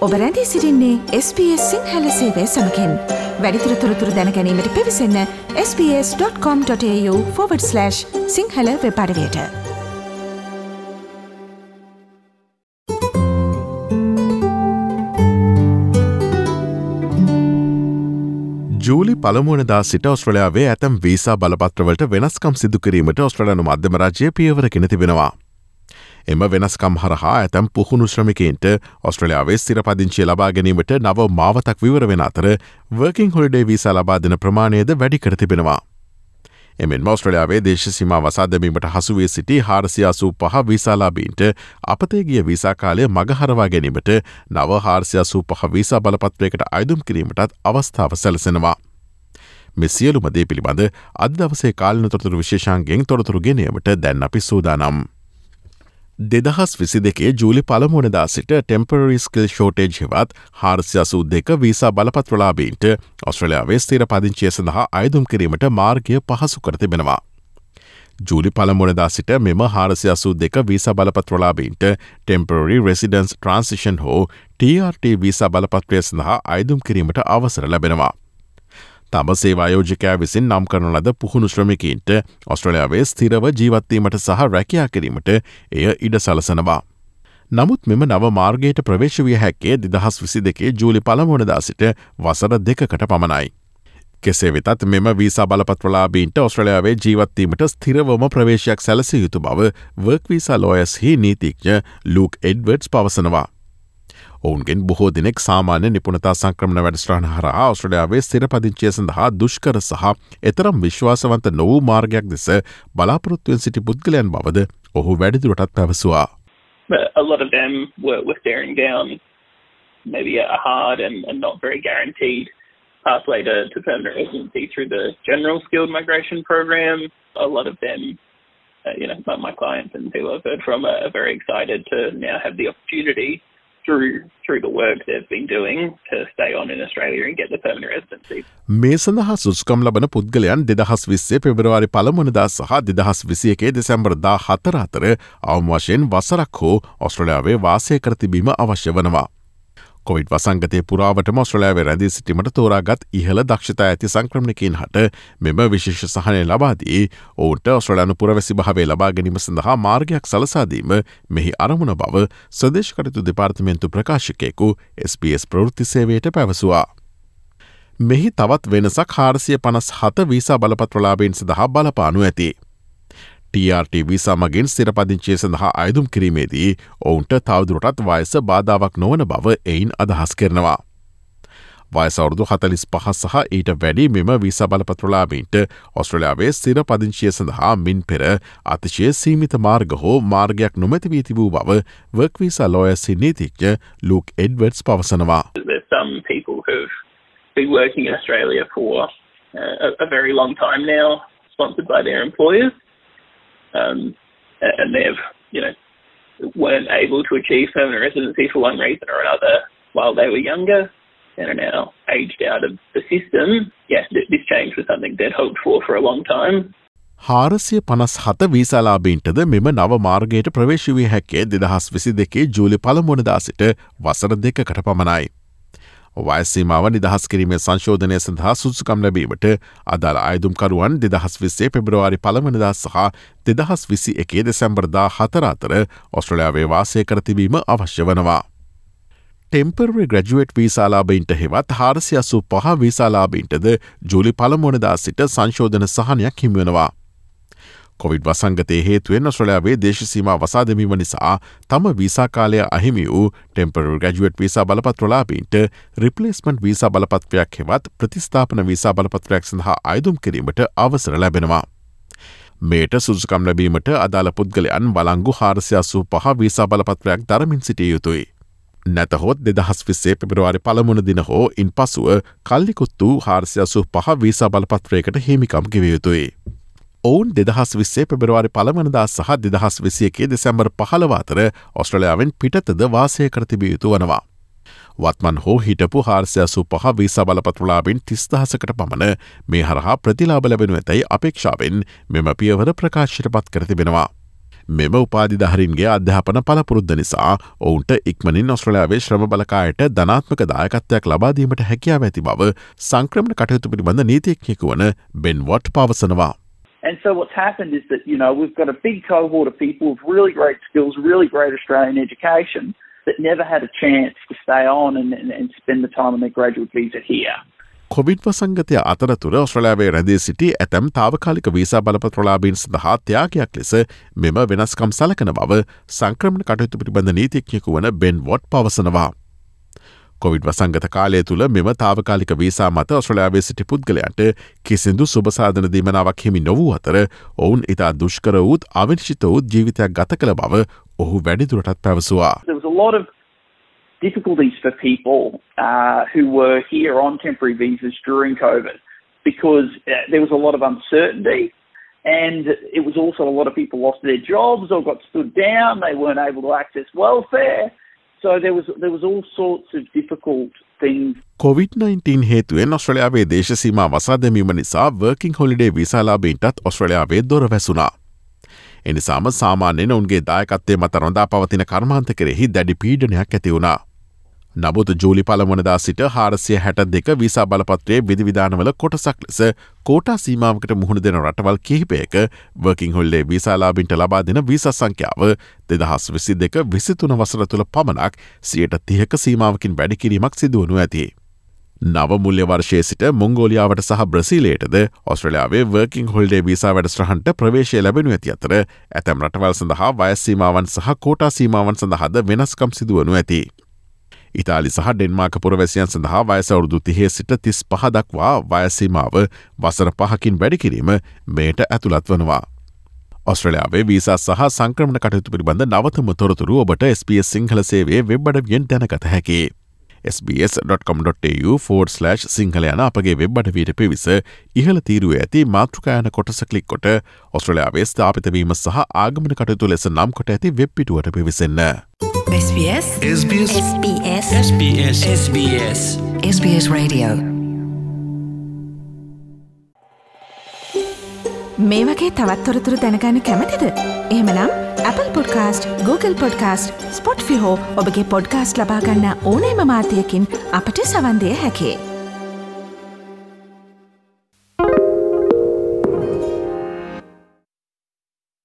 ඔබ රැඳී සිරින්නේ SBS සිංහල සේවය සමකෙන් වැඩිතුර තොරතුර දැනැනීමට පිවිසන්න ps.com.ta/ සිංහල වෙපඩවයට ජූලි පළමුුවනදා සිට ඔස්ට්‍රලයාාවේ ඇතම් වීසා බලපත්‍රවලට වෙනස්කම් සිදුකිරීමට ඔස්ට්‍රලනු මධ්‍යම රජය පියවරගෙන තිබෙනවා. එම වෙනස්කම් හරහා ඇතැම් පුහුණු ශ්‍රමිකන්ට ඔස්ට්‍රලයාාවේ ස්තිරපදිංචිය ලබා ගැනීමට නව මාවතක් විවර වෙන අතර වර්කින් හොල්ඩේ වීසා ලබාදන ප්‍රමාණයද වැඩි කර තිබෙනවා. එමෙන් මෝස්ට්‍රලයාාවේ දේශසිම වසාදමීමට හසුවේ සිටි හාරසියාසූ පහ විසාලාබීන්ට අපතේගිය විසාකාලය මගහරවා ගැනීමට නව හාර්සියාසූ පහ විසා බලපත්වයකට අයුම් කිරීමටත් අවස්ථාව සැලසෙනවා. මෙසියලුමදේ පිළිබඳ අදවසේ කාලන තොරතුරු විශේෂන්ගෙන් තොරතුරු ගෙනීමට දැන් අපි සූදානම්. දෙදහස් විසි දෙකේ ජූලි පළමුුවනදා සිට ටෙම්පරරි ස්කල් ෂෝටේජ් හෙවත් හාර්සියසූ දෙක වීසා බලපත්‍රලාබීන්ට ඔස්ට්‍රලයාාවේ ස්තේර පදිංචිය සඳහා අයදුම් කිරීමට මාර්ගය පහසු කර තිබෙනවා. ජූලි පළමුුණදා සිට මෙම හාරසියසූ දෙක වීසා බලපත්‍රලාබීන්ට ටෙම්පරරි රෙසිඩන්ස් ට්‍රන්සිෂන් හෝ TRT වීසා බලපත්‍රය සඳහා අයදුම් කිරීමට අවසර ලැබෙනවා. තම සේවායෝජකයා විසින් නම් කරන ලද පුහුණු ශ්‍රමිකීන්ට ඔස්ට්‍රලයාාවේ ස්තිරව ජීවත්වීමට සහ රැකයා කිරීමට එය ඉඩ සලසනවා. නමුත් මෙම නව මාර්ගයට ප්‍රවේශවිය හැක්කේ දිදහස් විසි දෙකේ ජූලි පළමුණදා සිට වසර දෙකකට පමණයි. කෙසේ වෙතත් මෙම වීසා බලපත්වලාබීන්ට ඔස්ට්‍රලයාාවේ ජීවත්වීමට ස්තිරවම ප්‍රවේශයක් සැලස යුතු බව වර්ක්වීසා ලෝයස් හි නීතික්ඥ ලූක් එඩ්වර්ඩ්ස් පවසනවා. ඔවුන්ගෙන් බොහෝ දෙනෙක් සාමාන්‍ය නිපුණතා සංක්‍රමණ වැඩස්ට්‍රහන හරහා ඔස්ට්‍රඩයාාවේ ස්තිරපදිංචිය සඳහා දුෂ්කර සහ එතරම් විශ්වාසවන්ත නොවූ මාර්ගයක් දෙස බලාපොරොත්තුවෙන් සිටි පුද්ගලයන් බවද ඔහු වැඩිදුරටත් පැවසවා. a lot of them were, were staring down maybe a hard and, and not very guaranteed pathway to, to permanent residency through the general skilled migration program. A lot of them, uh, you know, my, my clients and people I've heard from are, are very excited to now have the opportunity through through the work they've been doing to stay on in Australia and get the permanent residency. මේ සඳහා සුස්කම් ලබන පුද්ගලයන් දෙදහස් විස්සේ පෙබරවාරි පළමුණදා සහ දෙදහස් විසි එකේ දෙසැම්බරදා හතර අතර අවම වශයෙන් වසරක් හෝ ඔස්ට්‍රලයාාවේ වාසය කර තිබීම අවශ්‍ය වනවා. කොවිඩ් වසංගතය පුරාවට මොස්ට්‍රලයාාවේ රැදී සිටීමට තෝරාගත් ඉහළ දක්ෂතා ඇති සංක්‍රමණකින් හට මෙම විශේෂ සහනය ලබාදී ඔවුන්ට ඔස්ට්‍රලයානු පුරවැසි භාවේ ලබා ගැනීම සඳහා මාර්ගයක් සලසාදීම මෙහි අරමුණ බව සදේශකටතු දෙපාර්තමේන්තු ප්‍රකාශකයෙකු SBS ප්‍රෘත්ති සේවයට පැවසවා. මෙහි තවත් වෙනසක් හාරසිය පනස් හත වීසා බලපත්‍රලාබෙන් සඳහා බලපානු ඇති. TRT වීසා මගින් සිරපදිංචිය සඳහා අයදුම් කිරීමේදී ඔවුන්ට තවදුරටත් වයස බාධාවක් නොවන බව එයින් අදහස් කරනවා. වයසවුරුදු හතලිස් පහස් සහ ඊට වැඩි මෙම වීසා බලපත්‍රලාබීන්ට ඔස්ට්‍රලයාාවේ සිර පදිංචිය සඳහා මින් පෙර අතිශය සීමිත මාර්ග හෝ මාර්ගයක් නොමැතිවී තිබූ බව වර්ක්වීසා ලෝයසි නීතිච්ඥ ලූක් එඩ්වර්ඩ්ස් පවසනවා. been working in Australia for uh, a, a very long time now, sponsored by their employers. Um, and they've you know weren't able to achieve permanent residency for one reason or another while they were younger and are now aged out of the system. Yeah, this change was something they'd hoped for for a long time. හාරසිය පනස් හත වීසලාබීන්ටද මෙම නව මාර්ගයට ප්‍රවේශවී හැක්කේ දෙදහස් විසි දෙකේ ජූලි පළමුණදා සිට වසර දෙකකට පමණයි. වයසීමාව නිදහස් කිරීමේ සංශෝධනය සඳහා සුසුකම් ලැබීමට අදාළ අයදුම්කරුවන් දෙදහස් විස්සේ පෙබරවාරි පළමනදා සහ දෙදහස් විසි එකේ දෙසැම්බර්දා හතර අතර ඔස්ට්‍රලයාාවේ වාසය කරතිබීම අවශ්‍ය වනවා. ටෙම්පර්රි ග්‍රජුවට් වීසාලාබයින්ට හෙවත් හාරසියස්සු පහ වීසාලාබීන්ටද ජූලි පළමුොනදා සිට සංශෝධන සහනයක් හිමිවෙනවා. කොවිඩ් වසංගතය හේතුවෙන් ඔස්ට්‍රලයාාවේ දේශසීම වසාදමීම නිසා තම වීසාකාලය අහිමි වූ ටෙම්පරල් ගජුවට් වීසා බලපත්‍රලාබීන්ට රිපලේස්මන්ට් වීසා බලපත්වයක් හෙවත් ප්‍රතිස්ථාපන වීසා බලපත්‍රයක් සඳහා අයදුම් කිරීමට අවසර ලැබෙනවා. මේට සුදුකම් ලැබීමට අදාළ පුද්ගලයන් බලංගු හාරසියස්සූ පහ වීසා බලපත්‍රයක් දරමින් සිටිය යුතුයි. නැතහොත් දෙදහස් විස්සේ පෙබරවාරි පළමුණ දින හෝ ඉන් පසුව කල්ලිකුත් වූ හාරසියසු පහ වීසා බලපත්‍රයකට හිමිකම් කිවයුතුයි. ඔවුන් දෙදහස් විස්සේ පෙබරවාරි පළමනදා සහ දෙදහස් විසියකේ දෙසැම්බර් පහළවාතර ඔස්ට්‍රලයාාවෙන් පිටතද වාසය කරතිබිය යුතු වනවා. වත්මන් හෝ හිටපු හාර්සයසු පහ වීසා බලපතුලාබෙන් තිස්දහසකට පමණ මේ හරහා ප්‍රතිලාබ ලැබෙනු ඇතැයි අපේක්ෂාවෙන් මෙම පියවර ප්‍රකාශයට පත් කරතිබෙනවා. මෙම උපාධිධහරින්ගේ අධ්‍යාපන පලපුරුද්ධ නිසා ඔවුන්ට ඉක්මනින් ඔස්ට්‍රලයාාවේ ශ්‍රම බලකායට ධනාත්මක දායකත්වයක් ලබාදීමට හැකියාව ඇති බව සංක්‍රමණ කටයුතු පිළිබඳ නීතියක්ඥෙකු වන බෙන්වොට් පවසනවා. And so what's happened is that, you know, we've got a big cohort of people with really great skills, really great Australian education that never had a chance to stay on and, and, and spend the time on their graduate visa here. COVID වසංගතය අතරතුර ඔස්ට්‍රලයාාවේ රැඳේ සිටි ඇතැම් තාවකාලික visa බලපත්‍රලාබීන් සඳහා ත්‍යයාගයක් ලෙස මෙම වෙනස්කම් සලකන බව සංක්‍රමණ කටයුතු පිළිබඳ නීතිඥෙකු වන බෙන් වොට් පවසනවා. කොවිඩ් වසංගත කාලය තුළ මෙම තාවකාලික වීසා මත ඔස්ට්‍රලයාාවේ සිටි පුද්ගලයන්ට කිසිදු සුභසාධන දීමනාවක් හිමි නොවූ අතර ඔවුන් ඉතා දුෂ්කර වූත් අවිනිශ්ිත වූත් ජීවිතයක් ගත කළ බව ඔහු වැඩිදුරටත් පැවසවා. There was a lot of difficulties for people uh, who were here on temporary visas during COVID because uh, there was a lot of uncertainty and it was also a lot of people lost their jobs or got stood down. They weren't able to access welfare. So there was there was all sorts of difficult things. කොවිD-19 හේතුවෙන් ඔස්ට්‍රලයාාවේ දේශසීම වසා දැමීම නිසා working holiday විසාලාබීන්ටත් ඔස්ට්‍රලයාාවේ දොර වැසුනා. එනිසාම සාමාන්‍යෙන් ඔවුන්ගේ දායකත්තේ මත රොඳා පවතින කර්මාන්ත කෙරෙහි දැඩි පීඩනයක් ඇතිවුණා. නමුත් ජූලි පළමනදා සිට හාරසිය හැට දෙක විසා බලපත්‍රයේ විධවිධානවල කොටසක් ලෙස කෝටා සීමාවකට මුහුණ දෙන රටවල් කිහිපයක වර්කින් හොල්ලේ විසාලාබින්ට ලබා දෙන විස සංඛ්‍යාව දෙදහස් විසි දෙක විසිතුන වසර තුළ පමණක් සියට තියක සීමාවකින් වැඩිකිරීමක් සිදුවනු ඇති. නව මුල්්‍ය වර්ශය සිට මුංගෝලියාවට සහ බ්‍රසිලේටද ඔස්ට්‍රලයාාවේ වර්කින් හොල්ඩේ විසා වැඩස්ට්‍රහන්ට ප්‍රවේශය ලැබෙනු ඇති අතර ඇතැම් රටවල් සඳහා වයස්සීමාවන් සහ කෝටා සීමාවන් සඳහද වෙනස්කම් සිදුවනු ඇති. ඉතාලි සහ ඩෙන්මාක පුරවැසියන් සඳහා වයසවුරුදු තිහේ සිට තිස් පහදක්වා වයසීමාව වසර පහකින් වැඩිකිරීම මේට ඇතුළත් වනවා. ඔස්ට්‍රලයාාවේ වීසා සහ සංක්‍රමණ කටයුතු පිළිබඳ නවතම තොරතුරු ඔබට SBS සිංහල සේවේ වෙබ්බඩවියෙන් දැනකත හැකි. sbs.com.tu සිංහල යන අපගේ වෙබ්බට වීට පිවිස ඉහල තීරුව ඇති මාතෘකායන කොටස කලික් කොට ඔස්ට්‍රලයාාවේ ස්ථාපිතවීම සහ ආගමන කටයුතු ලෙස නම් කොට ඇති වෙබ්පිටුවට පිවිසන්න. SBS? SBS? SBS. SBS. SBS. SBS Radio. මේ වගේ තවත්තොරතුරු දැනගන්න කැමතිද. එහෙමනම් Apple podcast Google podcast Spotify ෆිහෝ ඔබගේ පොඩ්කාස්ට් ලබාගන්න ඕනෑම මාධ්‍යයකින් අපට සවන්දය හැකේ.